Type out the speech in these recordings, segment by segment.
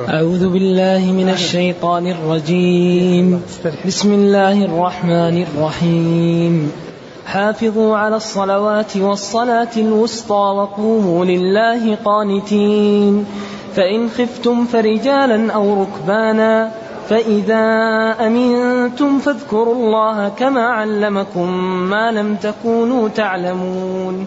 أعوذ بالله من الشيطان الرجيم. بسم الله الرحمن الرحيم. حافظوا على الصلوات والصلاة الوسطى وقوموا لله قانتين. فإن خفتم فرجالا أو ركبانا فإذا أمنتم فاذكروا الله كما علمكم ما لم تكونوا تعلمون.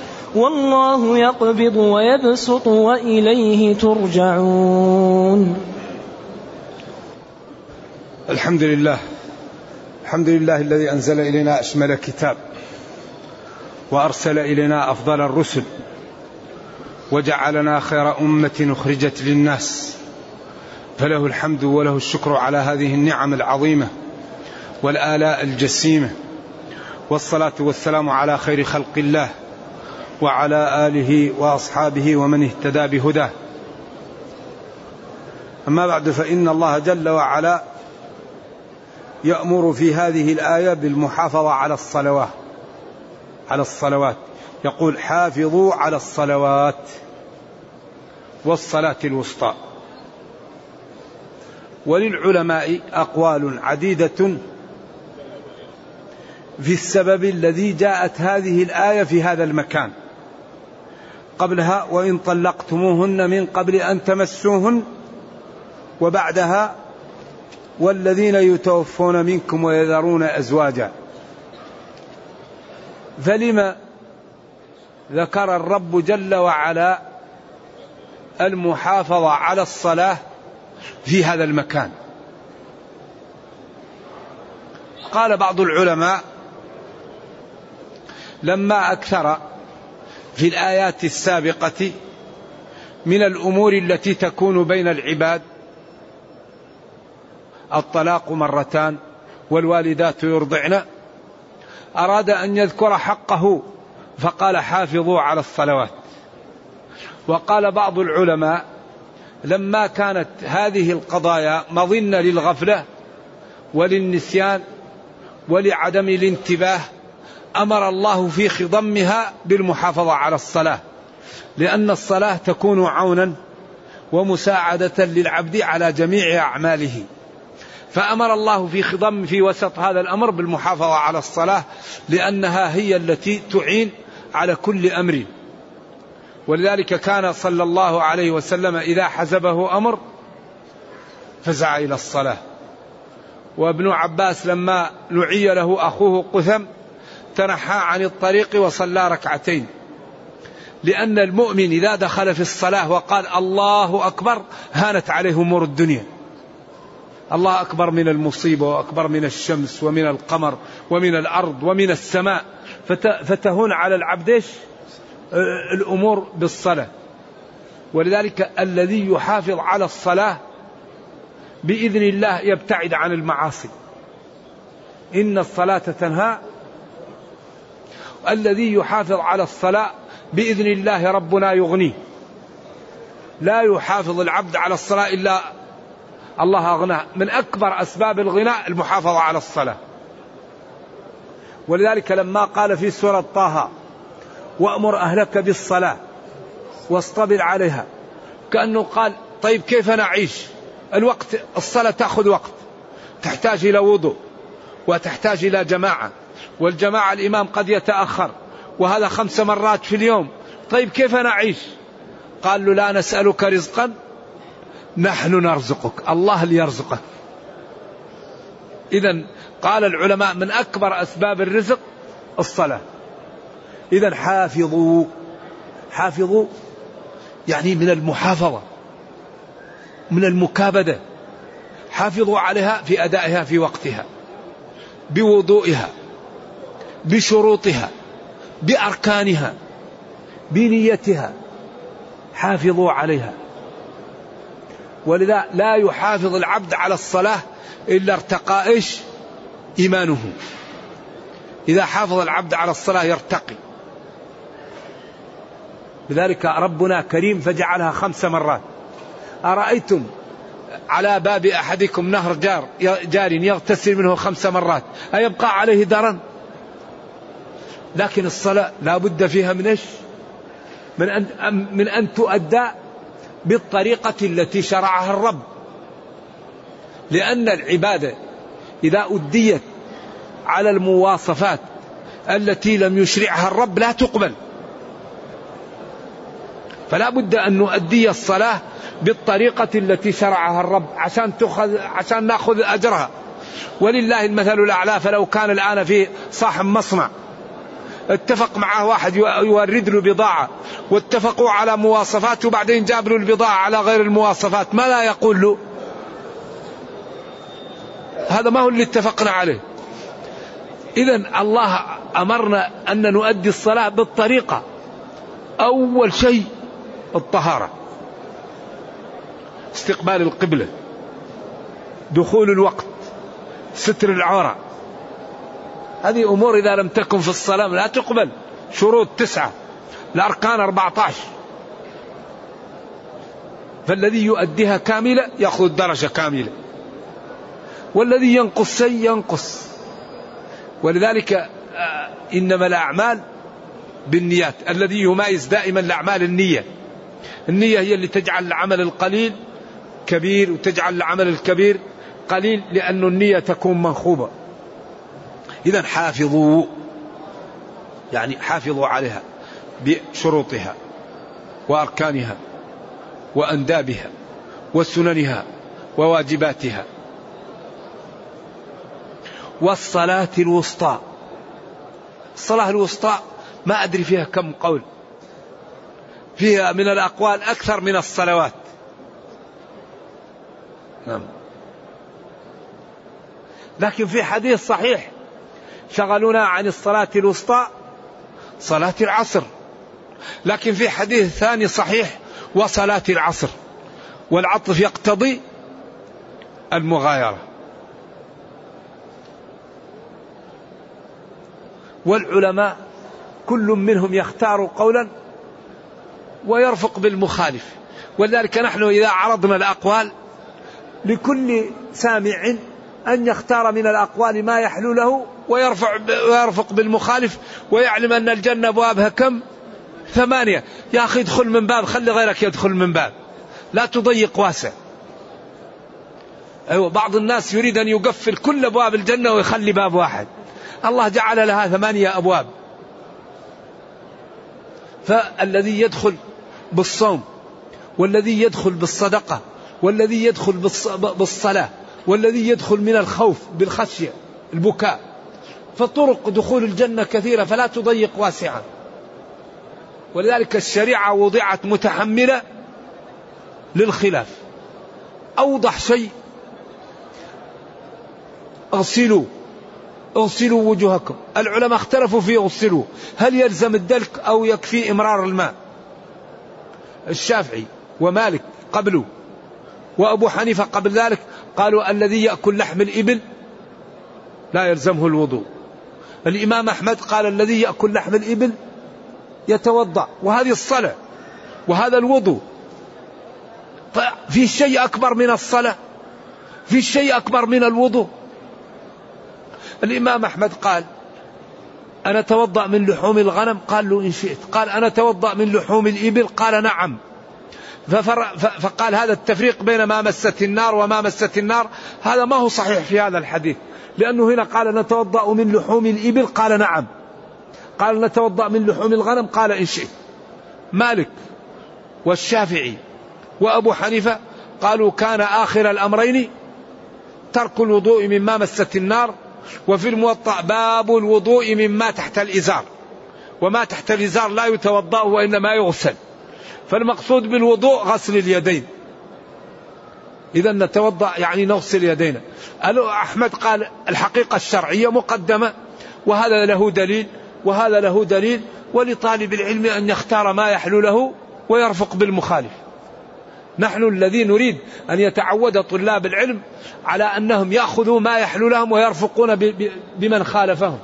والله يقبض ويبسط وإليه ترجعون. الحمد لله. الحمد لله الذي أنزل إلينا أشمل كتاب وأرسل إلينا أفضل الرسل وجعلنا خير أمة أخرجت للناس. فله الحمد وله الشكر على هذه النعم العظيمة والآلاء الجسيمة والصلاة والسلام على خير خلق الله. وعلى آله وأصحابه ومن اهتدى بهداه. أما بعد فإن الله جل وعلا يأمر في هذه الآية بالمحافظة على الصلوات على الصلوات. يقول حافظوا على الصلوات والصلاة الوسطى. وللعلماء أقوال عديدة في السبب الذي جاءت هذه الآية في هذا المكان. قبلها وإن طلقتموهن من قبل أن تمسوهن وبعدها والذين يتوفون منكم ويذرون أزواجا. فلما ذكر الرب جل وعلا المحافظة على الصلاة في هذا المكان. قال بعض العلماء لما أكثر في الآيات السابقة من الأمور التي تكون بين العباد. الطلاق مرتان والوالدات يرضعن. أراد أن يذكر حقه فقال حافظوا على الصلوات. وقال بعض العلماء لما كانت هذه القضايا مظنة للغفلة وللنسيان ولعدم الانتباه أمر الله في خضمها بالمحافظة على الصلاة لأن الصلاة تكون عونا ومساعدة للعبد على جميع أعماله. فأمر الله في خضم في وسط هذا الأمر بالمحافظة على الصلاة لأنها هي التي تعين على كل أمر. ولذلك كان صلى الله عليه وسلم إذا حزبه أمر فزع إلى الصلاة. وابن عباس لما نعي له أخوه قثم تنحى عن الطريق وصلى ركعتين. لأن المؤمن إذا دخل في الصلاة وقال الله أكبر هانت عليه أمور الدنيا. الله أكبر من المصيبة وأكبر من الشمس ومن القمر ومن الأرض ومن السماء. فتهون على العبد إيش؟ الأمور بالصلاة. ولذلك الذي يحافظ على الصلاة بإذن الله يبتعد عن المعاصي. إن الصلاة تنهى الذي يحافظ على الصلاة بإذن الله ربنا يغنيه. لا يحافظ العبد على الصلاة إلا الله أغناه. من أكبر أسباب الغناء المحافظة على الصلاة. ولذلك لما قال في سورة طه وأمر أهلك بالصلاة واصطبر عليها. كأنه قال طيب كيف نعيش؟ الوقت الصلاة تأخذ وقت تحتاج إلى وضوء وتحتاج إلى جماعة والجماعة الإمام قد يتأخر وهذا خمس مرات في اليوم. طيب كيف نعيش؟ قال له لا نسألك رزقا نحن نرزقك الله اللي يرزقك إذا قال العلماء من أكبر أسباب الرزق الصلاة. إذا حافظوا حافظوا يعني من المحافظة من المكابدة. حافظوا عليها في أدائها في وقتها بوضوئها. بشروطها بأركانها بنيتها حافظوا عليها. ولذا لا يحافظ العبد على الصلاة إلا ارتقى إيش؟ إيمانه. إذا حافظ العبد على الصلاة يرتقي. لذلك ربنا كريم فجعلها خمس مرات. أرأيتم على باب أحدكم نهر جار جار يغتسل منه خمس مرات أيبقى عليه درن؟ لكن الصلاة لا بد فيها من إيش؟ من أن, من أن تؤدى بالطريقة التي شرعها الرب. لأن العبادة إذا أديت على المواصفات التي لم يشرعها الرب لا تقبل. فلا بد أن نؤدي الصلاة بالطريقة التي شرعها الرب عشان تأخذ عشان نأخذ أجرها. ولله المثل الأعلى فلو كان الآن في صاحب مصنع اتفق معه واحد يورد له بضاعة واتفقوا على مواصفات وبعدين جاب له البضاعة على غير المواصفات ما لا يقول له. هذا ما هو اللي اتفقنا عليه. إذا الله أمرنا أن نؤدي الصلاة بالطريقة. أول شيء الطهارة. استقبال القبلة. دخول الوقت. ستر العورة. هذه أمور إذا لم تكن في الصلاة لا تقبل. شروط تسعة. الأركان أربعة عشر. فالذي يؤديها كاملة يأخذ درجة كاملة. والذي ينقص شيء ينقص. ولذلك آه، إنما الأعمال بالنيات. الذي يميز دائما الأعمال النية. النية هي اللي تجعل العمل القليل كبير وتجعل العمل الكبير قليل لأن النية تكون منخوبة. إذا حافظوا يعني حافظوا عليها بشروطها وأركانها وأندابها وسننها وواجباتها. والصلاة الوسطى الصلاة الوسطى ما أدري فيها كم قول. فيها من الأقوال أكثر من الصلوات. نعم. لكن في حديث صحيح شغلونا عن الصلاة الوسطى صلاة العصر. لكن في حديث ثاني صحيح وصلاة العصر. والعطف يقتضي المغايرة. والعلماء كل منهم يختار قولا ويرفق بالمخالف. ولذلك نحن إذا عرضنا الأقوال لكل سامع أن يختار من الأقوال ما يحلو له ويرفع ويرفق بالمخالف ويعلم أن الجنة أبوابها كم؟ ثمانية. يا أخي ادخل من باب خلي غيرك يدخل من باب. لا تضيق واسع. أيوة بعض الناس يريد أن يقفل كل أبواب الجنة ويخلي باب واحد. الله جعل لها ثمانية أبواب. فالذي يدخل بالصوم والذي يدخل بالصدقة والذي يدخل بالصلاة والذي يدخل من الخوف بالخشية البكاء. فطرق دخول الجنة كثيرة فلا تضيق واسعا ولذلك الشريعة وضعت متحملة للخلاف. أوضح شيء. اغسلوا. اغسلوا وجوهكم. العلماء اختلفوا في اغسلوا. هل يلزم الدلك أو يكفي إمرار الماء؟ الشافعي ومالك قبله وأبو حنيفة قبل ذلك قالوا الذي يأكل لحم الإبل لا يلزمه الوضوء. الإمام أحمد قال الذي يأكل لحم الإبل يتوضأ وهذه الصلاة وهذا الوضوء. في شيء أكبر من الصلاة؟ في شيء أكبر من الوضوء؟ الإمام أحمد قال أنا أتوضأ من لحوم الغنم؟ قال له إن شئت. قال أنا أتوضأ من لحوم الإبل؟ قال نعم. فقال هذا التفريق بين ما مست النار وما مست النار هذا ما هو صحيح في هذا الحديث. لأنه هنا قال نتوضأ من لحوم الإبل؟ قال نعم. قال نتوضأ من لحوم الغنم؟ قال إن شئت. مالك والشافعي وأبو حنيفة قالوا كان آخر الأمرين ترك الوضوء مما مست النار وفي الموطأ باب الوضوء مما تحت الإزار. وما تحت الإزار لا يتوضأ وإنما يغسل. فالمقصود بالوضوء غسل اليدين. إذا نتوضأ يعني نغسل يدينا. أحمد قال الحقيقة الشرعية مقدمة وهذا له دليل وهذا له دليل ولطالب العلم أن يختار ما يحلو له ويرفق بالمخالف. نحن الذي نريد أن يتعود طلاب العلم على أنهم يأخذوا ما يحلو لهم ويرفقون بمن خالفهم.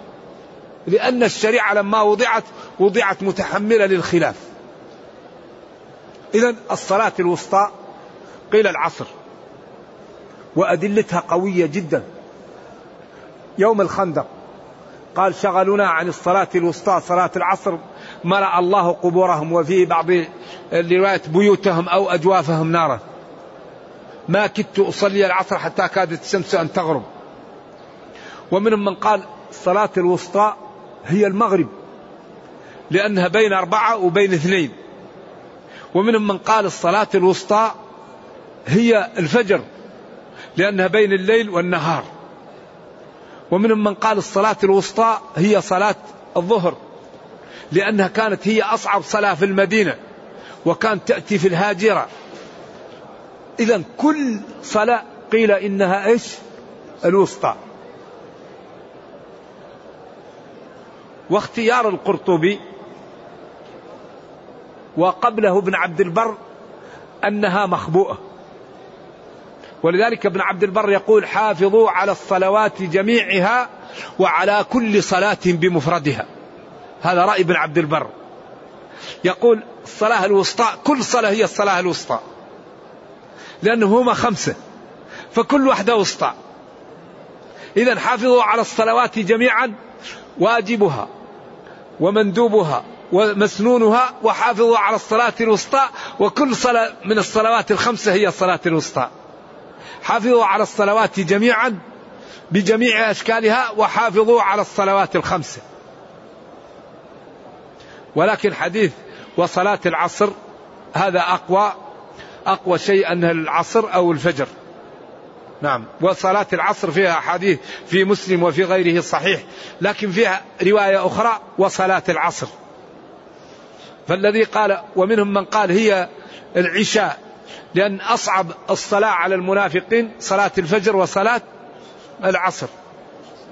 لأن الشريعة لما وضعت وضعت متحملة للخلاف. إذا الصلاة الوسطى قيل العصر وأدلتها قوية جدا. يوم الخندق قال شغلونا عن الصلاة الوسطى صلاة العصر ملأ الله قبورهم وفي بعض الروايات بيوتهم أو أجوافهم نارا. ما كدت أصلي العصر حتى كادت الشمس أن تغرب. ومنهم من قال الصلاة الوسطى هي المغرب لأنها بين أربعة وبين اثنين. ومنهم من قال الصلاة الوسطى هي الفجر لأنها بين الليل والنهار. ومنهم من قال الصلاة الوسطى هي صلاة الظهر لأنها كانت هي أصعب صلاة في المدينة وكانت تأتي في الهاجرة. إذا كل صلاة قيل إنها إيش؟ الوسطى. واختيار القرطبي وقبله ابن عبد البر أنها مخبوءة. ولذلك ابن عبد البر يقول حافظوا على الصلوات جميعها وعلى كل صلاة بمفردها. هذا رأي ابن عبد البر. يقول الصلاة الوسطى كل صلاة هي الصلاة الوسطى. لأنه هما خمسة فكل واحدة وسطى. إذا حافظوا على الصلوات جميعا واجبها ومندوبها. ومسنونها وحافظوا على الصلاة الوسطى وكل صلاة من الصلوات الخمسة هي الصلاة الوسطى. حافظوا على الصلوات جميعا بجميع أشكالها وحافظوا على الصلوات الخمسة. ولكن حديث وصلاة العصر هذا أقوى أقوى شيء أنها العصر أو الفجر. نعم. وصلاة العصر فيها حديث في مسلم وفي غيره صحيح لكن فيها رواية أخرى وصلاة العصر. فالذي قال ومنهم من قال هي العشاء لأن أصعب الصلاة على المنافقين صلاة الفجر وصلاة العصر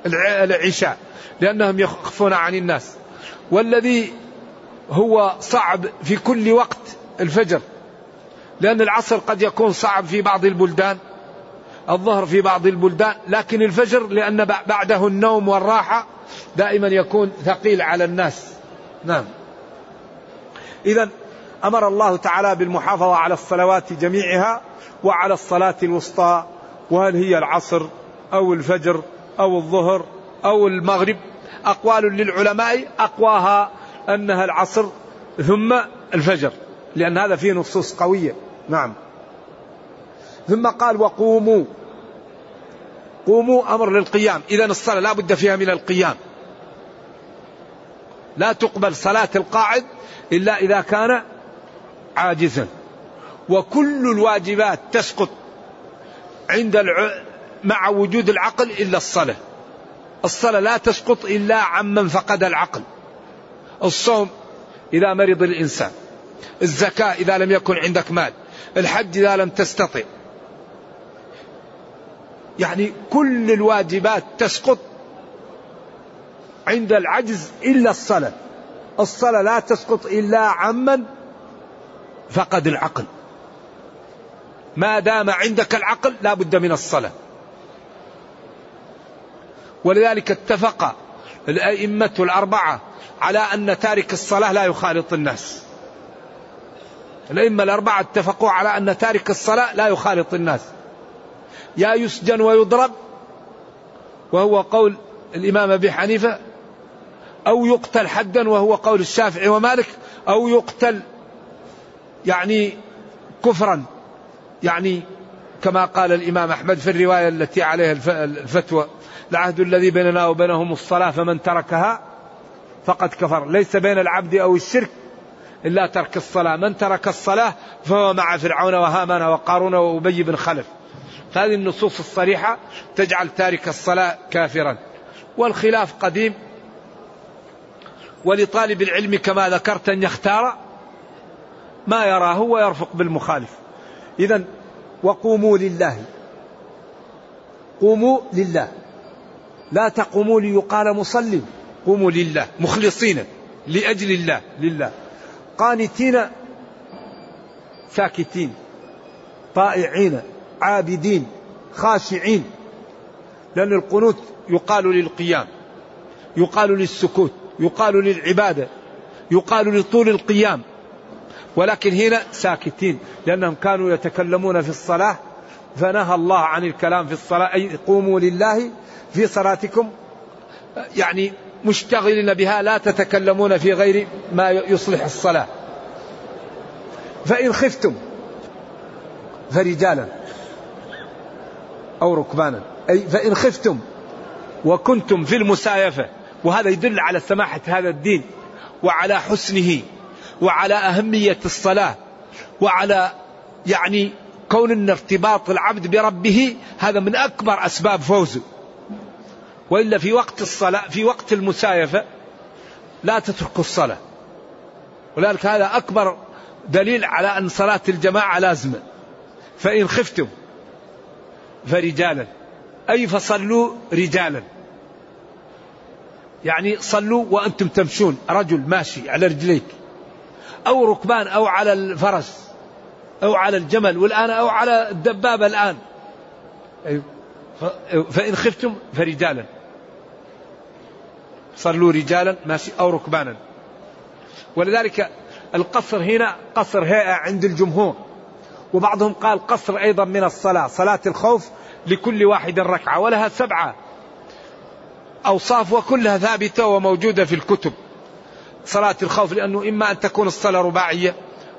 العشاء لأنهم يخفون عن الناس. والذي هو صعب في كل وقت الفجر لأن العصر قد يكون صعب في بعض البلدان الظهر في بعض البلدان لكن الفجر لأن بعده النوم والراحة دائما يكون ثقيل على الناس. نعم. إذا أمر الله تعالى بالمحافظة على الصلوات جميعها وعلى الصلاة الوسطى وهل هي العصر أو الفجر أو الظهر أو المغرب؟ أقوال للعلماء أقواها أنها العصر ثم الفجر لأن هذا فيه نصوص قوية. نعم. ثم قال وقوموا. قوموا أمر للقيام. إذا الصلاة لا بد فيها من القيام. لا تقبل صلاة القاعد إلا إذا كان عاجزا. وكل الواجبات تسقط عند الع... مع وجود العقل إلا الصلاة. الصلاة لا تسقط إلا عمن فقد العقل. الصوم إذا مرض الإنسان. الزكاة إذا لم يكن عندك مال. الحج إذا لم تستطع. يعني كل الواجبات تسقط عند العجز إلا الصلاة. الصلاة لا تسقط إلا عمن فقد العقل. ما دام عندك العقل لا بد من الصلاة. ولذلك اتفق الأئمة الأربعة على أن تارك الصلاة لا يخالط الناس. الأئمة الأربعة اتفقوا على أن تارك الصلاة لا يخالط الناس. يا يسجن ويضرب وهو قول الإمام أبي حنيفة أو يقتل حدا وهو قول الشافعي ومالك أو يقتل يعني كفرا. يعني كما قال الإمام أحمد في الرواية التي عليها الفتوى العهد الذي بيننا وبينهم الصلاة فمن تركها فقد كفر. ليس بين العبد أو الشرك إلا ترك الصلاة. من ترك الصلاة فهو مع فرعون وهامان وقارون وأبي بن خلف. هذه النصوص الصريحة تجعل تارك الصلاة كافرا. والخلاف قديم ولطالب العلم كما ذكرت أن يختار ما يراه ويرفق بالمخالف. إذا وقوموا لله. قوموا لله. لا تقوموا ليقال مصلي. قوموا لله. مخلصين. لأجل الله. لله. قانتين. ساكتين. طائعين. عابدين. خاشعين. لأن القنوت يقال للقيام. يقال للسكوت. يقال للعبادة يقال لطول القيام ولكن هنا ساكتين لأنهم كانوا يتكلمون في الصلاة فنهى الله عن الكلام في الصلاة أي قوموا لله في صلاتكم يعني مشتغلين بها لا تتكلمون في غير ما يصلح الصلاة. فإن خفتم فرجالا أو ركبانا أي فإن خفتم وكنتم في المسايفة وهذا يدل على سماحة هذا الدين وعلى حسنه وعلى أهمية الصلاة وعلى يعني كون إن ارتباط العبد بربه هذا من أكبر أسباب فوزه. وإلا في وقت الصلاة في وقت المسايفة لا تتركوا الصلاة. ولذلك هذا أكبر دليل على أن صلاة الجماعة لازمة. فإن خفتم فرجالا أي فصلوا رجالا. يعني صلوا وأنتم تمشون رجل ماشي على رجليك أو ركبان أو على الفرس أو على الجمل والآن أو على الدبابة الآن. فإن خفتم فرجالا. صلوا رجالا ماشي أو ركبانا. ولذلك القصر هنا قصر هيئة عند الجمهور. وبعضهم قال قصر أيضا من الصلاة صلاة الخوف لكل واحد ركعة ولها سبعة. أوصاف وكلها ثابتة وموجودة في الكتب. صلاة الخوف لأنه إما أن تكون الصلاة رباعية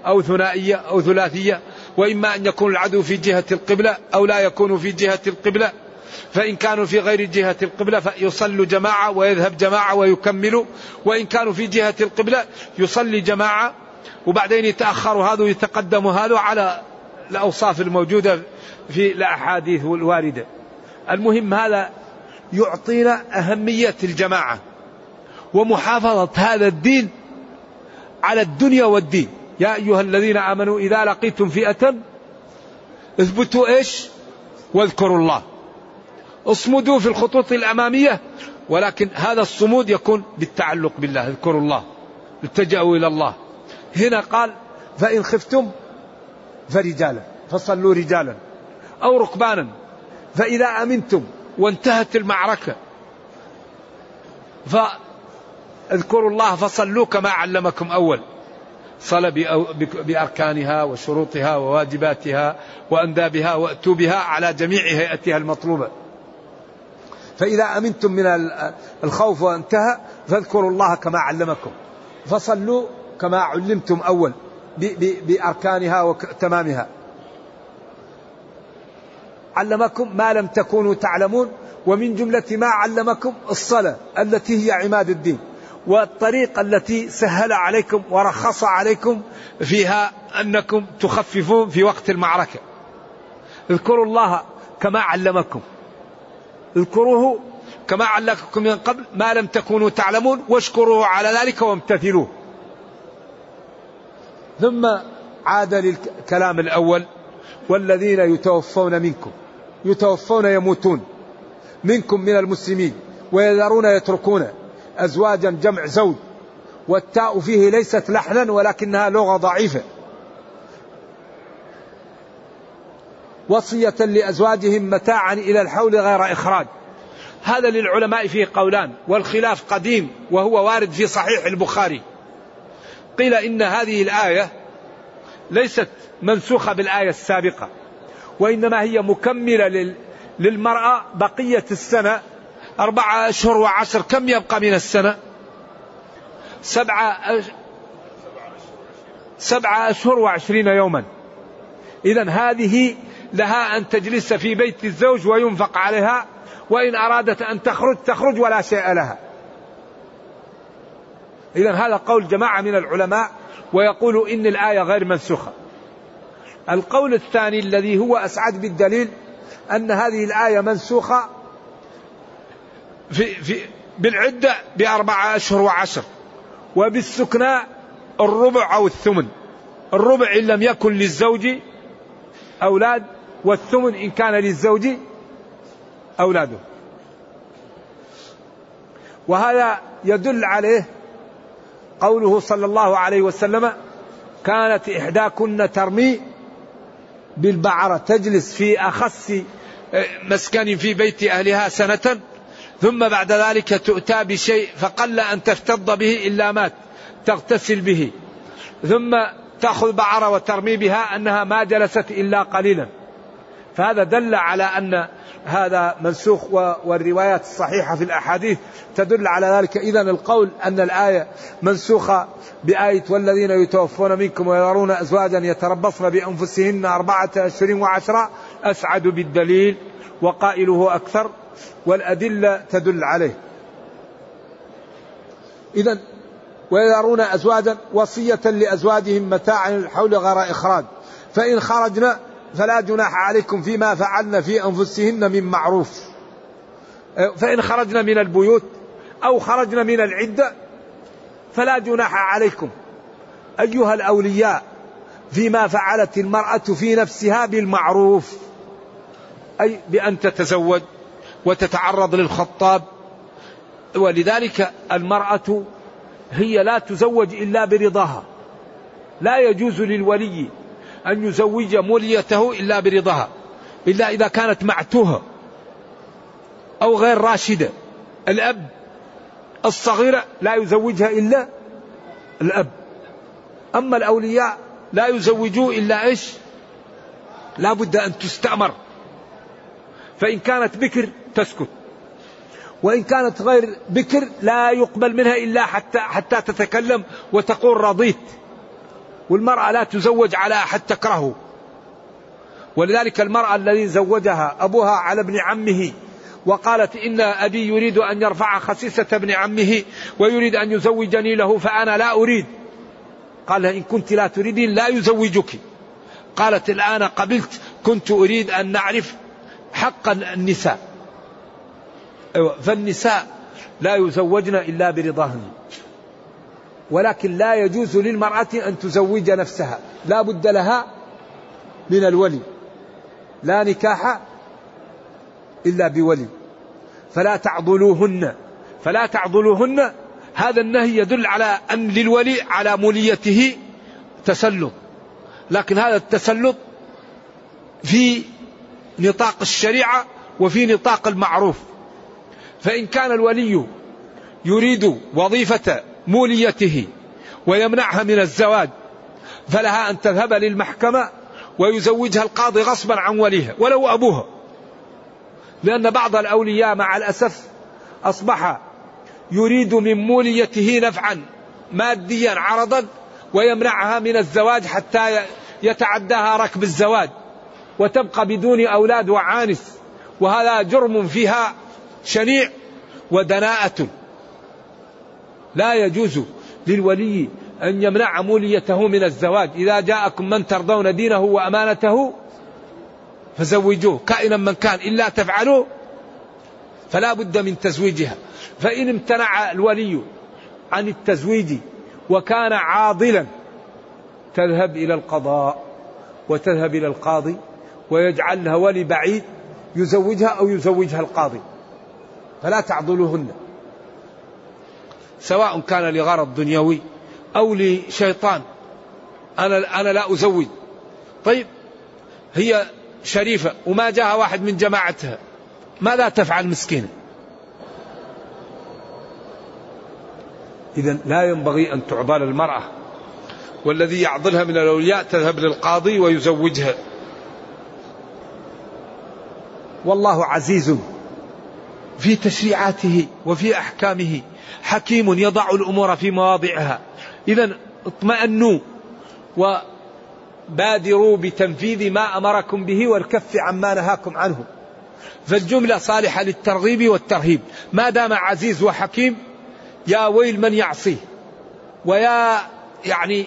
أو ثنائية أو ثلاثية وإما أن يكون العدو في جهة القبلة أو لا يكون في جهة القبلة. فإن كانوا في غير جهة القبلة فيصلوا جماعة ويذهب جماعة ويكملوا وإن كانوا في جهة القبلة يصلي جماعة. وبعدين يتأخر هذا ويتقدم هذا على الأوصاف الموجودة في الأحاديث الواردة. المهم هذا يعطينا أهمية الجماعة ومحافظة هذا الدين على الدنيا والدين. يا أيها الذين آمنوا إذا لقيتم فئة اثبتوا إيش؟ واذكروا الله. اصمدوا في الخطوط الأمامية ولكن هذا الصمود يكون بالتعلق بالله. اذكروا الله التجأوا إلى الله. هنا قال فإن خفتم فرجالا فصلوا رجالا أو ركبانا فإذا أمنتم وانتهت المعركة. فاذكروا الله فصلوا كما علمكم أول. صلى بأركانها وشروطها وواجباتها وأندابها وأتوا بها على جميع هيئتها المطلوبة. فإذا أمنتم من الخوف وانتهى فاذكروا الله كما علمكم. فصلوا كما علمتم أول. بأركانها وتمامها. علمكم ما لم تكونوا تعلمون ومن جملة ما علمكم الصلاة التي هي عماد الدين والطريقة التي سهل عليكم ورخص عليكم فيها أنكم تخففون في وقت المعركة. اذكروا الله كما علمكم. اذكروه كما علمكم من قبل ما لم تكونوا تعلمون واشكروه على ذلك وامتثلوه. ثم عاد للكلام الأول والذين يتوفون منكم. يتوفون يموتون منكم من المسلمين ويذرون يتركون أزواجا جمع زوج والتاء فيه ليست لحنا ولكنها لغة ضعيفة وصية لأزواجهم متاعا إلى الحول غير إخراج هذا للعلماء فيه قولان والخلاف قديم وهو وارد في صحيح البخاري قيل إن هذه الآية ليست منسوخة بالآية السابقة وإنما هي مكملة للمرأة بقية السنة. أربعة أشهر وعشر كم يبقى من السنة؟ سبعة. سبعة أشهر وعشرين يوما. إذا هذه لها أن تجلس في بيت الزوج وينفق عليها وإن أرادت أن تخرج تخرج ولا شيء لها. إذا هذا قول جماعة من العلماء ويقول إن الآية غير منسوخة. القول الثاني الذي هو أسعد بالدليل أن هذه الآية منسوخة في في بالعدة بأربعة أشهر وعشر وبالسكنى الربع أو الثمن. الربع إن لم يكن للزوج أولاد والثمن إن كان للزوج أولاده. وهذا يدل عليه قوله صلى الله عليه وسلم كانت إحداكن ترمي بالبعرة تجلس في أخس مسكن في بيت أهلها سنة ثم بعد ذلك تؤتى بشيء فقل أن تفتض به إلا مات تغتسل به. ثم تأخذ بعرة وترمي بها أنها ما جلست إلا قليلا. فهذا دل على أن هذا منسوخ والروايات الصحيحة في الأحاديث تدل على ذلك. إذا القول أن الآية منسوخة بآية والذين يتوفون منكم ويرون أزواجا يتربصن بأنفسهن أربعة أشهر وعشرة أسعد بالدليل وقائله أكثر والأدلة تدل عليه. إذا ويرون أزواجا وصية لأزواجهم متاعا الحول غير إخراج فإن خرجنا فلا جناح عليكم فيما فعلن في أنفسهن من معروف. فإن خرجنا من البيوت أو خرجنا من العدة فلا جناح عليكم. أيها الأولياء فيما فعلت المرأة في نفسها بالمعروف أي بأن تتزوج وتتعرض للخطاب. ولذلك المرأة هي لا تزوج إلا برضاها. لا يجوز للولي أن يزوج موليته إلا برضاها إلا إذا كانت معتوهة أو غير راشدة. الأب الصغيرة لا يزوجها إلا الأب. أما الأولياء لا يزوجوا إلا إيش؟ لا بد أن تستأمر. فإن كانت بكر تسكت وإن كانت غير بكر لا يقبل منها إلا حتى حتى تتكلم وتقول رضيت. والمرأة لا تزوج على أحد تكرهه. ولذلك المرأة الذي زوجها أبوها على ابن عمه وقالت إن أبي يريد أن يرفع خسيسة ابن عمه ويريد أن يزوجني له فأنا لا أريد. قال إن كنت لا تريدين لا يزوجك. قالت الآن قبلت كنت أريد أن نعرف حق النساء. أيوة فالنساء لا يزوجن إلا برضاهن. ولكن لا يجوز للمرأة أن تزوج نفسها. لا بد لها من الولي. لا نكاح إلا بولي. فلا تعضلوهن. فلا تعضلوهن. هذا النهي يدل على أن للولي على موليته تسلط. لكن هذا التسلط في نطاق الشريعة وفي نطاق المعروف. فإن كان الولي يريد وظيفة موليته ويمنعها من الزواج فلها أن تذهب للمحكمة ويزوجها القاضي غصبا عن وليها ولو أبوها. لأن بعض الأولياء مع الأسف أصبح يريد من موليته نفعا ماديا عرضا ويمنعها من الزواج حتى يتعداها ركب الزواج وتبقى بدون أولاد وعانس وهذا جرم فيها شنيع ودناءة. لا يجوز للولي أن يمنع موليته من الزواج. إذا جاءكم من ترضون دينه وأمانته فزوجوه كائنا من كان إلا تفعلوا فلا بد من تزويجها. فإن امتنع الولي عن التزويج وكان عاضلا تذهب إلى القضاء وتذهب إلى القاضي ويجعل لها ولي بعيد يزوجها أو يزوجها القاضي. فلا تعضلوهن. سواء كان لغرض دنيوي أو لشيطان أنا أنا لا أزوج طيب هي شريفة وما جاء واحد من جماعتها ماذا تفعل مسكينة؟ إذا لا ينبغي أن تعضل المرأة والذي يعضلها من الأولياء تذهب للقاضي ويزوجها. والله عزيز. في تشريعاته وفي أحكامه. حكيم يضع الأمور في مواضعها. إذا اطمأنوا بادروا بتنفيذ ما أمركم به والكف عما نهاكم عنه. فالجملة صالحة للترغيب والترهيب. ما دام عزيز وحكيم يا ويل من يعصيه ويا يعني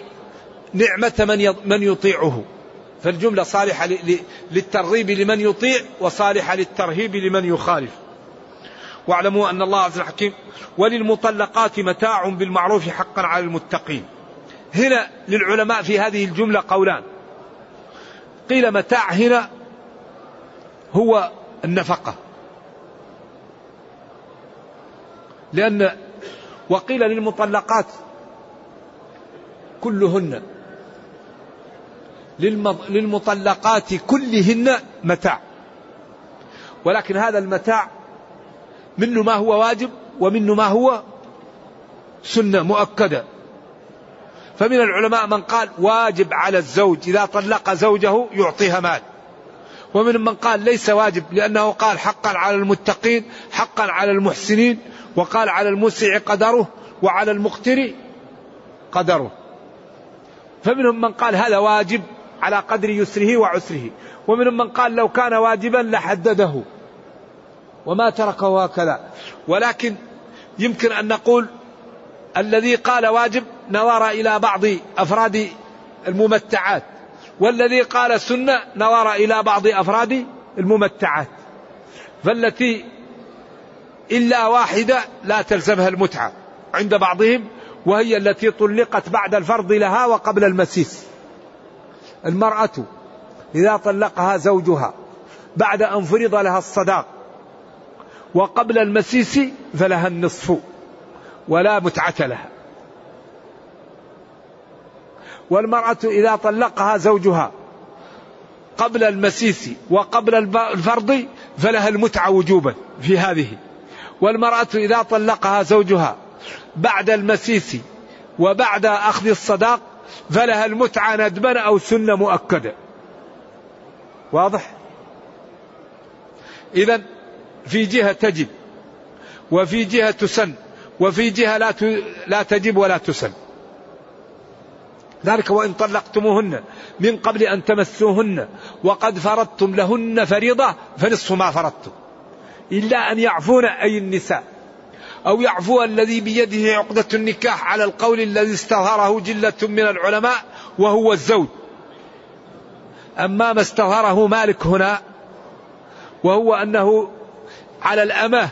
نعمة من من يطيعه. فالجملة صالحة للترغيب لمن يطيع وصالحة للترهيب لمن يخالف. واعلموا أن الله عز وجل حكيم وللمطلقات متاع بالمعروف حقا على المتقين. هنا للعلماء في هذه الجملة قولان. قيل متاع هنا هو النفقة. لأن وقيل للمطلقات كلهن. للمطلقات كلهن متاع. ولكن هذا المتاع منه ما هو واجب ومنه ما هو سنة مؤكدة. فمن العلماء من قال واجب على الزوج إذا طلق زوجه يعطيها مال. ومن من قال ليس واجب لأنه قال حقا على المتقين حقا على المحسنين وقال على المسع قدره وعلى المقتر قدره. فمنهم من قال هذا واجب على قدر يسره وعسره. ومنهم من قال لو كان واجبا لحدده. وما تركه هكذا. ولكن يمكن أن نقول الذي قال واجب نظر إلى بعض أفراد الممتعات والذي قال سنة نظر إلى بعض أفراد الممتعات. فالتي إلا واحدة لا تلزمها المتعة عند بعضهم وهي التي طلقت بعد الفرض لها وقبل المسيس. المرأة إذا طلقها زوجها بعد أن فرض لها الصداق وقبل المسيس فلها النصف ولا متعة لها. والمرأة إذا طلقها زوجها قبل المسيس وقبل الفرض فلها المتعة وجوبا في هذه. والمرأة إذا طلقها زوجها بعد المسيس وبعد أخذ الصداق فلها المتعة ندبا أو سنة مؤكدة. واضح؟ إذا في جهة تجب وفي جهة تسن وفي جهة لا لا تجب ولا تسن. ذلك وإن طلقتموهن من قبل أن تمسوهن وقد فرضتم لهن فريضة فنصف ما فرضتم. إلا أن يعفون أي النساء أو يعفو الذي بيده عقدة النكاح على القول الذي استظهره جلة من العلماء وهو الزوج. أما ما استظهره مالك هنا وهو أنه على الأمة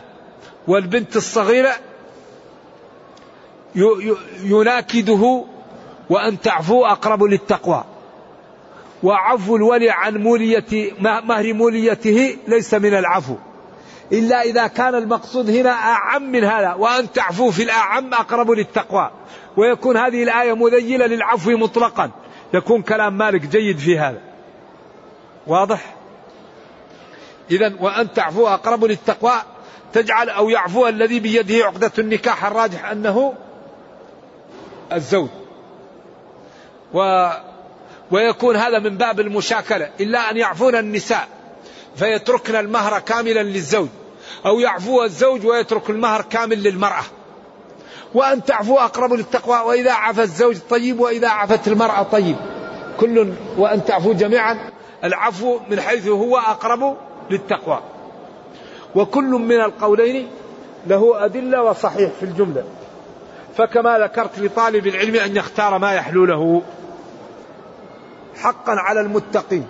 والبنت الصغيرة يناكده وأن تعفو أقرب للتقوى. وعفو الولي عن مولية مهر موليته ليس من العفو. إلا إذا كان المقصود هنا أعم من هذا وأن تعفو في الأعم أقرب للتقوى. ويكون هذه الآية مذيلة للعفو مطلقا. يكون كلام مالك جيد في هذا. واضح؟ إذا وأن تعفو أقرب للتقوى تجعل أو يعفو الذي بيده عقدة النكاح الراجح أنه الزوج. و ويكون هذا من باب المشاكلة إلا أن يعفون النساء فيتركن المهر كاملا للزوج أو يعفو الزوج ويترك المهر كامل للمرأة. وأن تعفو أقرب للتقوى وإذا عفى الزوج طيب وإذا عفت المرأة طيب. كل وأن تعفو جميعا العفو من حيث هو أقرب للتقوى. وكل من القولين له أدلة وصحيح في الجملة. فكما ذكرت لطالب العلم أن يختار ما يحلو له. حقا على المتقين.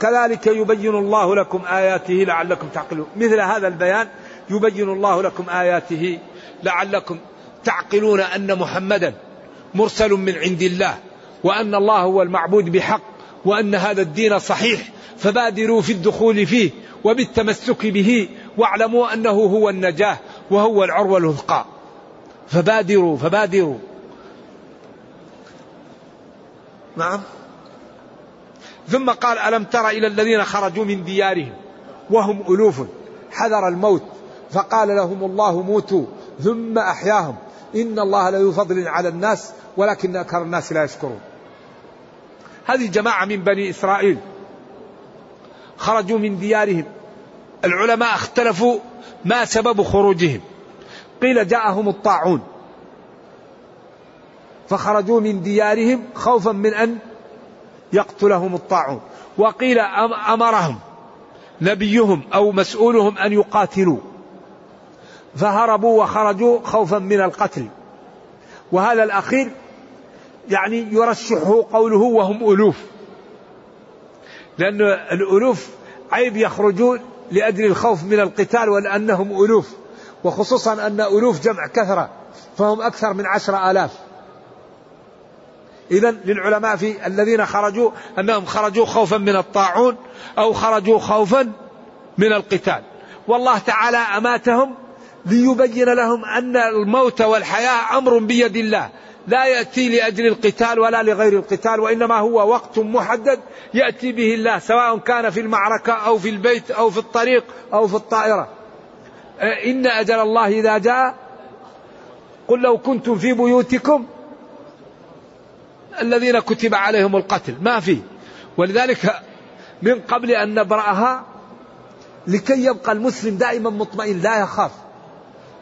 كذلك يبين الله لكم آياته لعلكم تعقلون. مثل هذا البيان يبين الله لكم آياته لعلكم تعقلون أن محمدا مرسل من عند الله وأن الله هو المعبود بحق. وأن هذا الدين صحيح فبادروا في الدخول فيه وبالتمسك به واعلموا أنه هو النجاة وهو العروة الوثقى. فبادروا فبادروا. نعم. ثم قال ألم تر إلى الذين خرجوا من ديارهم وهم ألوف؟ حذر الموت. فقال لهم الله موتوا ثم أحياهم. إن الله ليفضل على الناس ولكن أكثر الناس لا يشكرون. هذه جماعة من بني إسرائيل. خرجوا من ديارهم. العلماء اختلفوا ما سبب خروجهم. قيل جاءهم الطاعون. فخرجوا من ديارهم خوفا من أن يقتلهم الطاعون. وقيل أمرهم نبيهم أو مسؤولهم أن يقاتلوا. فهربوا وخرجوا خوفا من القتل. وهذا الأخير يعني يرشحه قوله وهم ألوف. لأن الألوف عيب يخرجون لأجل الخوف من القتال ولأنهم ألوف. وخصوصا أن ألوف جمع كثرة فهم أكثر من عشر آلاف. إذا للعلماء في الذين خرجوا أنهم خرجوا خوفا من الطاعون أو خرجوا خوفا من القتال. والله تعالى أماتهم ليبين لهم أن الموت والحياة أمر بيد الله. لا يأتي لأجل القتال ولا لغير القتال وإنما هو وقت محدد يأتي به الله سواء كان في المعركة أو في البيت أو في الطريق أو في الطائرة. إن أجل الله إذا جاء. قل لو كنتم في بيوتكم الذين كتب عليهم القتل ما في. ولذلك من قبل أن نبرأها لكي يبقى المسلم دائما مطمئن لا يخاف.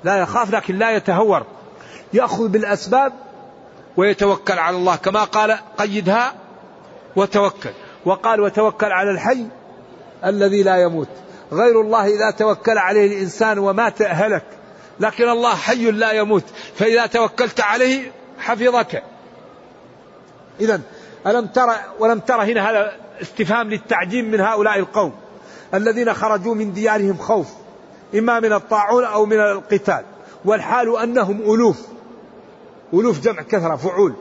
لا يخاف لكن لا يتهور. يأخذ بالأسباب ويتوكل على الله كما قال قيدها وتوكل. وقال وتوكل على الحي الذي لا يموت. غير الله إذا توكل عليه الإنسان ومات هلك. لكن الله حي لا يموت. فإذا توكلت عليه حفظك. إذا ألم ترى ولم ترى هنا هذا استفهام للتعجيم من هؤلاء القوم الذين خرجوا من ديارهم خوف إما من الطاعون أو من القتال. والحال أنهم ألوف. ألوف جمع كثرة فعول.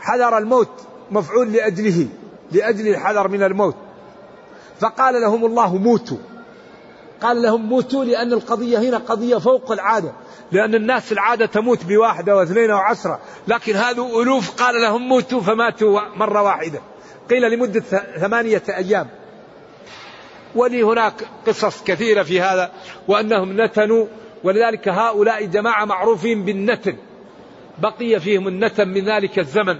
حذر الموت مفعول لأجله لأجل الحذر من الموت. فقال لهم الله موتوا. قال لهم موتوا لأن القضية هنا قضية فوق العادة. لأن الناس العادة تموت بواحدة واثنين وعشرة لكن هذو ألوف قال لهم موتوا فماتوا مرة واحدة. قيل لمدة ثمانية أيام. ولي هناك قصص كثيرة في هذا وأنهم نتنوا. ولذلك هؤلاء جماعة معروفين بالنتن. بقي فيهم النتن من ذلك الزمن.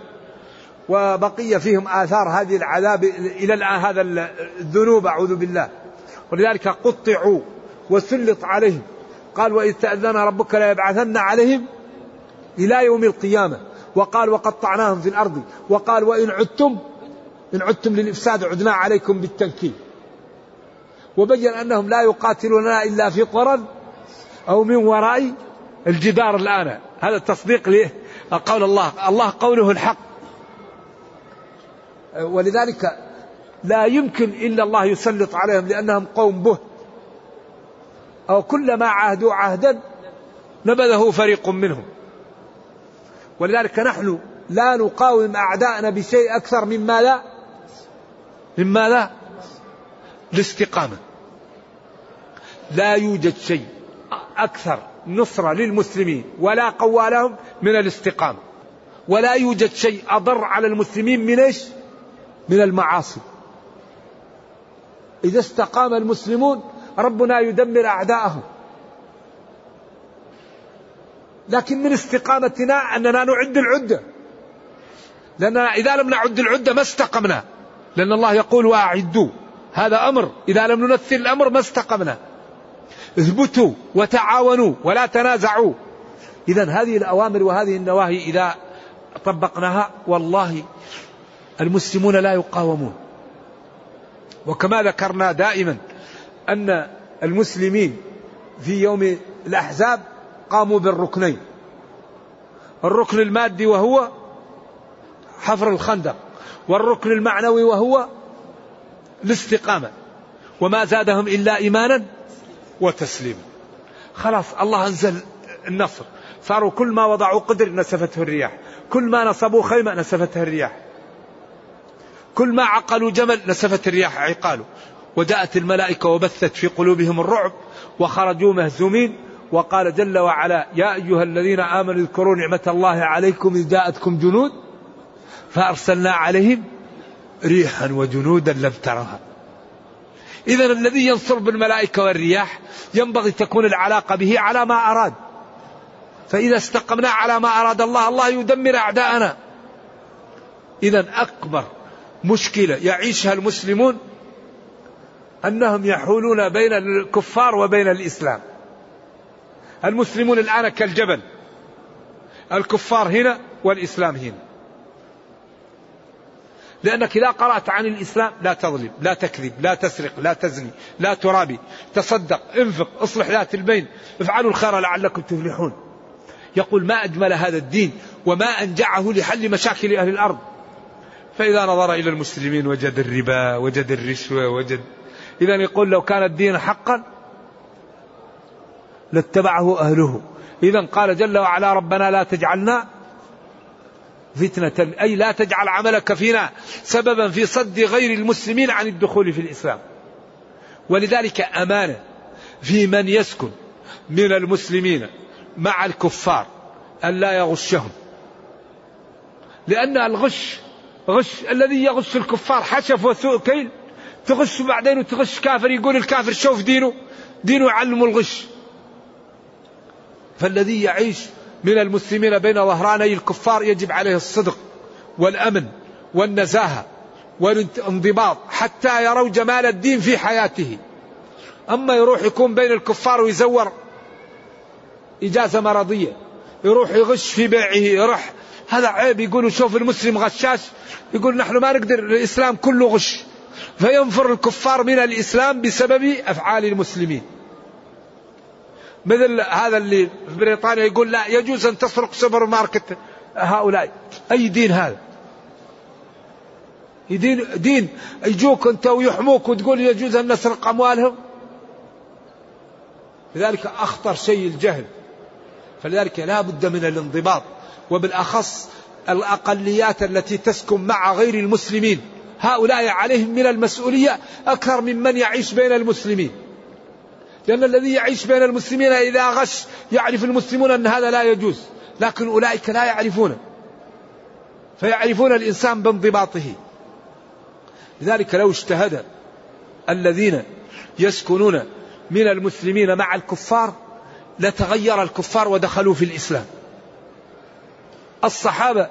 وبقي فيهم آثار هذه العذاب إلى الآن هذا الذنوب أعوذ بالله. ولذلك قطعوا وسلط عليهم. قال وإذ تأذن ربك ليبعثن عليهم إلى يوم القيامة. وقال وقطعناهم في الأرض. وقال وإن عدتم إن عدتم للإفساد عدنا عليكم بالتنكيل. وبين أنهم لا يقاتلوننا إلا في قرى أو من وراء الجدار الآن. هذا تصديق لقول الله. الله قوله الحق. ولذلك لا يمكن إلا الله يسلط عليهم لأنهم قوم به. أو كلما عاهدوا عهدا نبذه فريق منهم. ولذلك نحن لا نقاوم أعداءنا بشيء أكثر مما لا مما لا الاستقامة. لا يوجد شيء أكثر نصرة للمسلمين ولا قوى لهم من الاستقامة. ولا يوجد شيء أضر على المسلمين من إيش؟ من المعاصي. إذا استقام المسلمون ربنا يدمر أعداءهم. لكن من استقامتنا أننا نعد العدة. لأننا إذا لم نعد العدة ما استقمنا. لأن الله يقول وأعدوا. هذا أمر. إذا لم ننفذ الأمر ما استقمنا. اثبتوا وتعاونوا ولا تنازعوا. إذا هذه الأوامر وهذه النواهي إذا طبقناها والله المسلمون لا يقاومون. وكما ذكرنا دائما أن المسلمين في يوم الأحزاب قاموا بالركنين. الركن المادي وهو حفر الخندق والركن المعنوي وهو الاستقامة. وما زادهم إلا إيمانا وتسليما خلاص الله أنزل النصر. صاروا كل ما وضعوا قدر نسفته الرياح. كل ما نصبوا خيمة نسفتها الرياح. كل ما عقلوا جمل نسفت الرياح عقاله. وجاءت الملائكة وبثت في قلوبهم الرعب وخرجوا مهزومين. وقال جل وعلا يا أيها الذين آمنوا اذكروا نعمة الله عليكم إذ جاءتكم جنود فأرسلنا عليهم ريحا وجنودا لم ترها. إذا الذي ينصر بالملائكة والرياح ينبغي تكون العلاقة به على ما أراد. فإذا استقمنا على ما أراد الله الله يدمر أعداءنا. إذا أكبر مشكلة يعيشها المسلمون أنهم يحولون بين الكفار وبين الإسلام. المسلمون الآن كالجبل. الكفار هنا والإسلام هنا. لأنك إذا قرأت عن الإسلام لا تظلم لا تكذب لا تسرق لا تزني لا ترابي تصدق انفق اصلح ذات البين افعلوا الخير لعلكم تفلحون. يقول ما أجمل هذا الدين وما أنجعه لحل مشاكل أهل الأرض. فإذا نظر إلى المسلمين وجد الربا وجد الرشوة وجد إذا يقول لو كان الدين حقا لاتبعه أهله. إذا قال جل وعلا ربنا لا تجعلنا فتنة أي لا تجعل عملك فينا سببا في صد غير المسلمين عن الدخول في الإسلام. ولذلك أمانة في من يسكن من المسلمين مع الكفار أن لا يغشهم. لأن الغش غش الذي يغش الكفار حشف وسوء كيل تغش بعدين وتغش كافر يقول الكافر شوف دينه دينه يعلم الغش. فالذي يعيش من المسلمين بين ظهراني الكفار يجب عليه الصدق والأمن والنزاهة والانضباط حتى يروا جمال الدين في حياته. أما يروح يكون بين الكفار ويزور إجازة مرضية يروح يغش في بيعه يروح هذا عيب يقولوا شوف المسلم غشاش يقول نحن ما نقدر الإسلام كله غش فينفر الكفار من الإسلام بسبب أفعال المسلمين. مثل هذا اللي في بريطانيا يقول لا يجوز أن تسرق سوبر ماركت هؤلاء. أي دين هذا؟ دين, دين يجوك أنت ويحموك وتقول يجوز أن نسرق أموالهم؟ لذلك أخطر شيء الجهل. فلذلك لا بد من الانضباط وبالأخص الأقليات التي تسكن مع غير المسلمين. هؤلاء عليهم من المسؤولية أكثر من من يعيش بين المسلمين. لأن الذي يعيش بين المسلمين إذا غش يعرف المسلمون أن هذا لا يجوز لكن أولئك لا يعرفونه فيعرفون الإنسان بانضباطه. لذلك لو اجتهد الذين يسكنون من المسلمين مع الكفار لتغير الكفار ودخلوا في الإسلام. الصحابة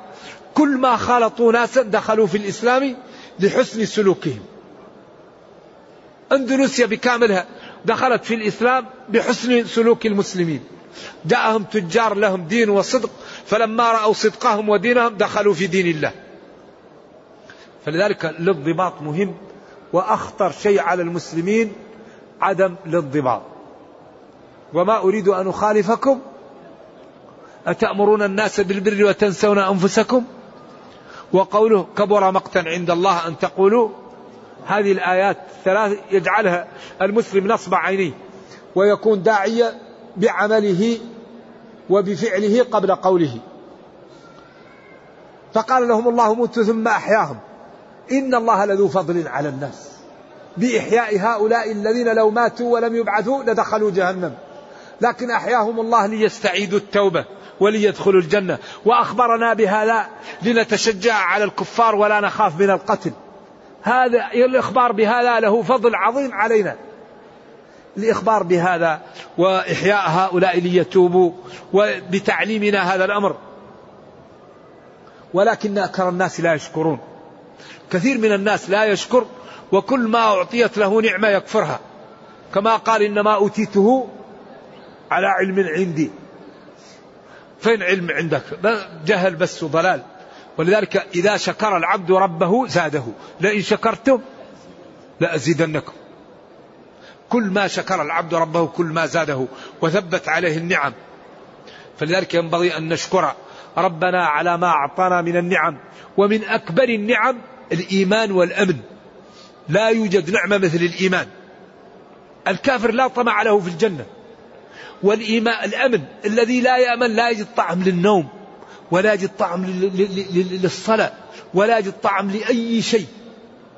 كل ما خالطوا ناسا دخلوا في الإسلام لحسن سلوكهم. أندونيسيا بكاملها دخلت في الإسلام بحسن سلوك المسلمين. جاءهم تجار لهم دين وصدق فلما رأوا صدقهم ودينهم دخلوا في دين الله. فلذلك الانضباط مهم وأخطر شيء على المسلمين عدم الانضباط وما أريد أن أخالفكم أتأمرون الناس بالبر وتنسون أنفسكم؟ وقوله كبر مقتا عند الله أن تقولوا هذه الآيات الثلاث يجعلها المسلم نصب عينيه ويكون داعية بعمله وبفعله قبل قوله. فقال لهم الله موتوا ثم أحياهم. إن الله لذو فضل على الناس. بإحياء هؤلاء الذين لو ماتوا ولم يبعثوا لدخلوا جهنم. لكن أحياهم الله ليستعيدوا التوبة وليدخلوا الجنة. وأخبرنا بهذا لنتشجع على الكفار ولا نخاف من القتل. هذا الإخبار بهذا له فضل عظيم علينا. الإخبار بهذا وإحياء هؤلاء ليتوبوا وبتعليمنا هذا الأمر. ولكن أكثر الناس لا يشكرون. كثير من الناس لا يشكر وكل ما أعطيت له نعمة يكفرها. كما قال إنما أوتيته على علم عندي. فين علم عندك؟ جهل بس وضلال. ولذلك إذا شكر العبد ربه زاده. لئن شكرتم لأزيدنكم. كل ما شكر العبد ربه كل ما زاده وثبت عليه النعم. فلذلك ينبغي أن نشكر ربنا على ما أعطانا من النعم ومن أكبر النعم الإيمان والأمن. لا يوجد نعمة مثل الإيمان. الكافر لا طمع له في الجنة. والإيمان الأمن الذي لا يأمن لا يجد طعم للنوم. ولا يجد طعم للصلاة ولا يجد طعم لأي شيء.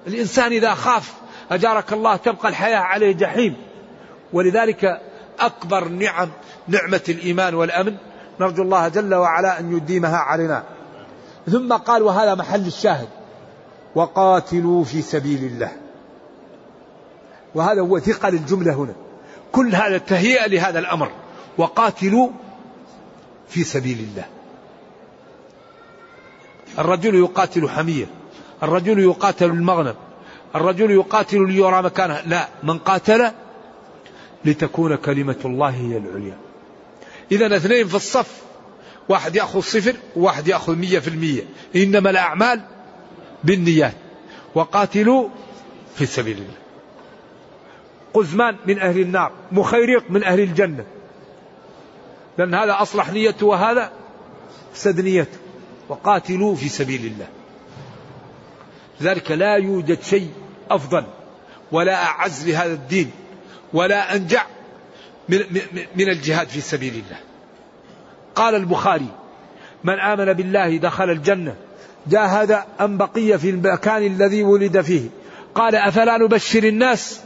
الإنسان إذا خاف أجارك الله تبقى الحياة عليه جحيم. ولذلك أكبر نعم نعمة الإيمان والأمن نرجو الله جل وعلا أن يديمها علينا. ثم قال وهذا محل الشاهد. وقاتلوا في سبيل الله. وهذا هو ثقل الجملة هنا. كل هذا تهيئة لهذا الأمر. وقاتلوا في سبيل الله. الرجل يقاتل حمية الرجل يقاتل المغنم الرجل يقاتل ليرى مكانه. لا من قاتل لتكون كلمة الله هي العليا. إذا اثنين في الصف واحد يأخذ صفر وواحد يأخذ مية في المية. إنما الأعمال بالنيات. وقاتلوا في سبيل الله. قزمان من أهل النار مخيرق من أهل الجنة. لأن هذا أصلح نيته وهذا فسد نيته. وقاتلوا في سبيل الله. لذلك لا يوجد شيء أفضل ولا أعز لهذا الدين ولا أنجع من, الجهاد في سبيل الله. قال البخاري من آمن بالله دخل الجنة جاهد أم بقي في المكان الذي ولد فيه؟ قال أفلا نبشر الناس؟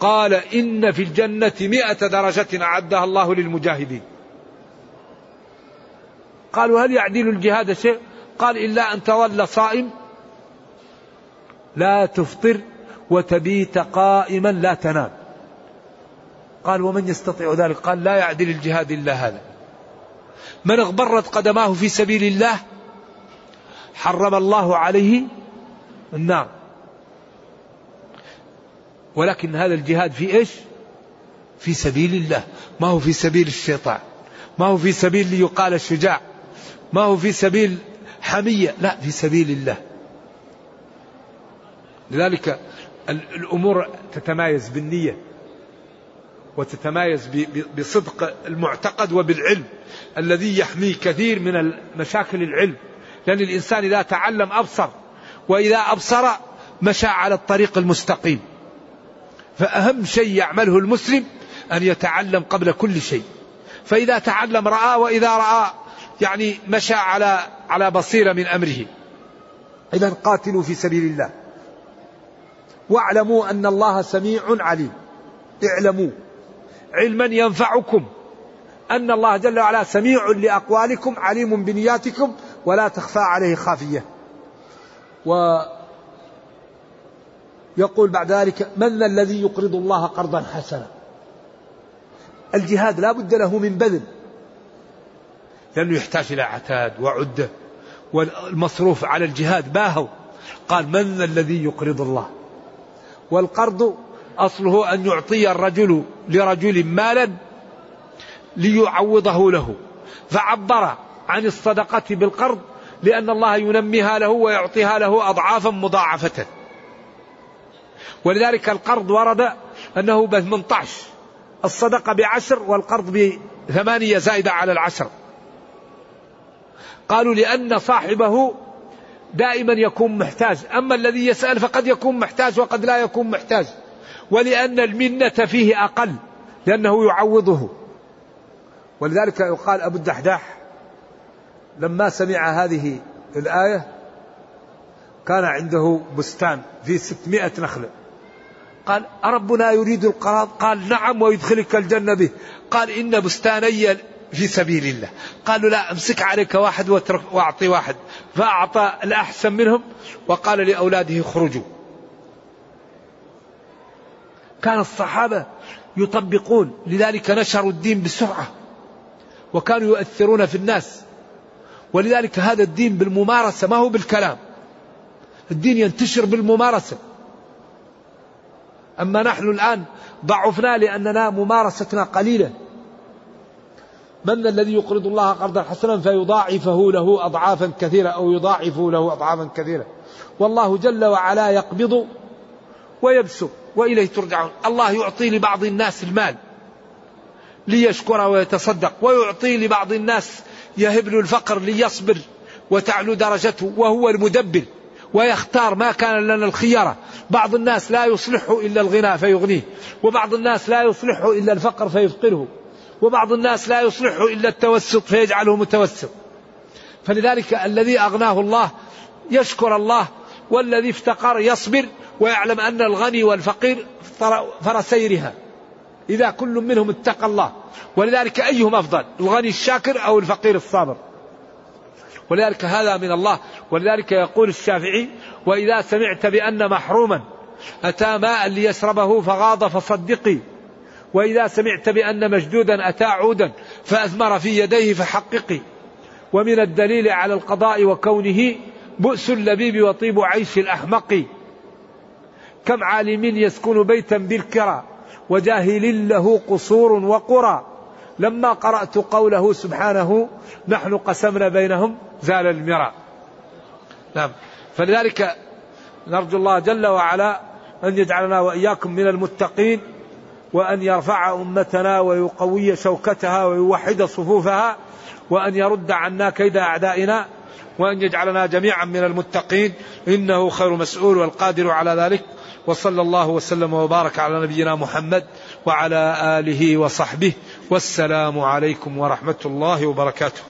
قال إن في الجنة مئة درجة أعدها الله للمجاهدين. قالوا هل يعدل الجهاد شيء؟ قال إلا أن تظل صائم. لا تفطر وتبيت قائما لا تنام. قال ومن يستطيع ذلك؟ قال لا يعدل الجهاد إلا هذا. من اغبرت قدماه في سبيل الله حرم الله عليه النار. ولكن هذا الجهاد في إيش؟ في سبيل الله. ما هو في سبيل الشيطان. ما هو في سبيل ليقال الشجاع. ما هو في سبيل حمية؟ لا في سبيل الله. لذلك الأمور تتمايز بالنية وتتمايز بصدق المعتقد وبالعلم الذي يحمي كثير من مشاكل العلم. لأن الإنسان إذا تعلم أبصر وإذا أبصر مشى على الطريق المستقيم. فأهم شيء يعمله المسلم أن يتعلم قبل كل شيء. فإذا تعلم رأى وإذا رأى يعني مشى على على بصيرة من أمره. إذا قاتلوا في سبيل الله. واعلموا أن الله سميع عليم. اعلموا. علما ينفعكم. أن الله جل وعلا سميع لأقوالكم عليم بنياتكم ولا تخفى عليه خافية. و يقول بعد ذلك من الذي يقرض الله قرضا حسنا؟ الجهاد لا بد له من بذل. لأنه يحتاج إلى عتاد وعدة والمصروف على الجهاد باهوا قال من الذي يقرض الله؟ والقرض أصله أن يعطي الرجل لرجل مالا ليعوضه له. فعبر عن الصدقة بالقرض لأن الله ينميها له ويعطيها له أضعافا مضاعفة. ولذلك القرض ورد أنه ب 18 الصدقة بعشر والقرض بثمانية زائدة على العشر. قالوا لأن صاحبه دائما يكون محتاج. أما الذي يسأل فقد يكون محتاج وقد لا يكون محتاج. ولأن المنة فيه أقل لأنه يعوضه. ولذلك يقال أبو الدحداح لما سمع هذه الآية كان عنده بستان فيه ستمائة نخلة. قال أربنا يريد القراض قال نعم ويدخلك الجنة به. قال إن بستاني في سبيل الله. قالوا لا امسك عليك واحد واترك واعطي واحد. فأعطى الأحسن منهم وقال لأولاده اخرجوا. كان الصحابة يطبقون لذلك نشروا الدين بسرعة وكانوا يؤثرون في الناس. ولذلك هذا الدين بالممارسة ما هو بالكلام. الدين ينتشر بالممارسة. أما نحن الآن ضعفنا لأننا ممارستنا قليلة. من الذي يقرض الله قرضا حسنا فيضاعفه له أضعافا كثيرة أو يضاعفه له أضعافا كثيرة. والله جل وعلا يقبض ويبسط وإليه ترجعون. الله يعطي لبعض الناس المال ليشكر ويتصدق ويعطي لبعض الناس يهب له الفقر ليصبر وتعلو درجته وهو المدبر ويختار ما كان لنا الخيارة بعض الناس لا يصلحه إلا الغنى فيغنيه وبعض الناس لا يصلحه إلا الفقر فيفقره. وبعض الناس لا يصلحه إلا التوسط فيجعله متوسط. فلذلك الذي أغناه الله يشكر الله والذي افتقر يصبر ويعلم أن الغني والفقير فرسيرها. إذا كل منهم اتقى الله. ولذلك أيهم أفضل الغني الشاكر أو الفقير الصابر؟ ولذلك هذا من الله. ولذلك يقول الشافعي وإذا سمعت بأن محروما أتى ماء ليشربه فغاض فصدقي. وإذا سمعت بأن مشدودا أتى عودا فأثمر في يديه فحققي. ومن الدليل على القضاء وكونه بؤس اللبيب وطيب عيش الأحمق. كم عالم يسكن بيتا بالكرى وجاهل له قصور وقرى. لما قرأت قوله سبحانه نحن قسمنا بينهم زال المرى. نعم. فلذلك نرجو الله جل وعلا أن يجعلنا وإياكم من المتقين. وأن يرفع أمتنا ويقوي شوكتها ويوحد صفوفها وأن يرد عنا كيد أعدائنا وأن يجعلنا جميعا من المتقين إنه خير مسؤول والقادر على ذلك وصلى الله وسلم وبارك على نبينا محمد وعلى آله وصحبه والسلام عليكم ورحمة الله وبركاته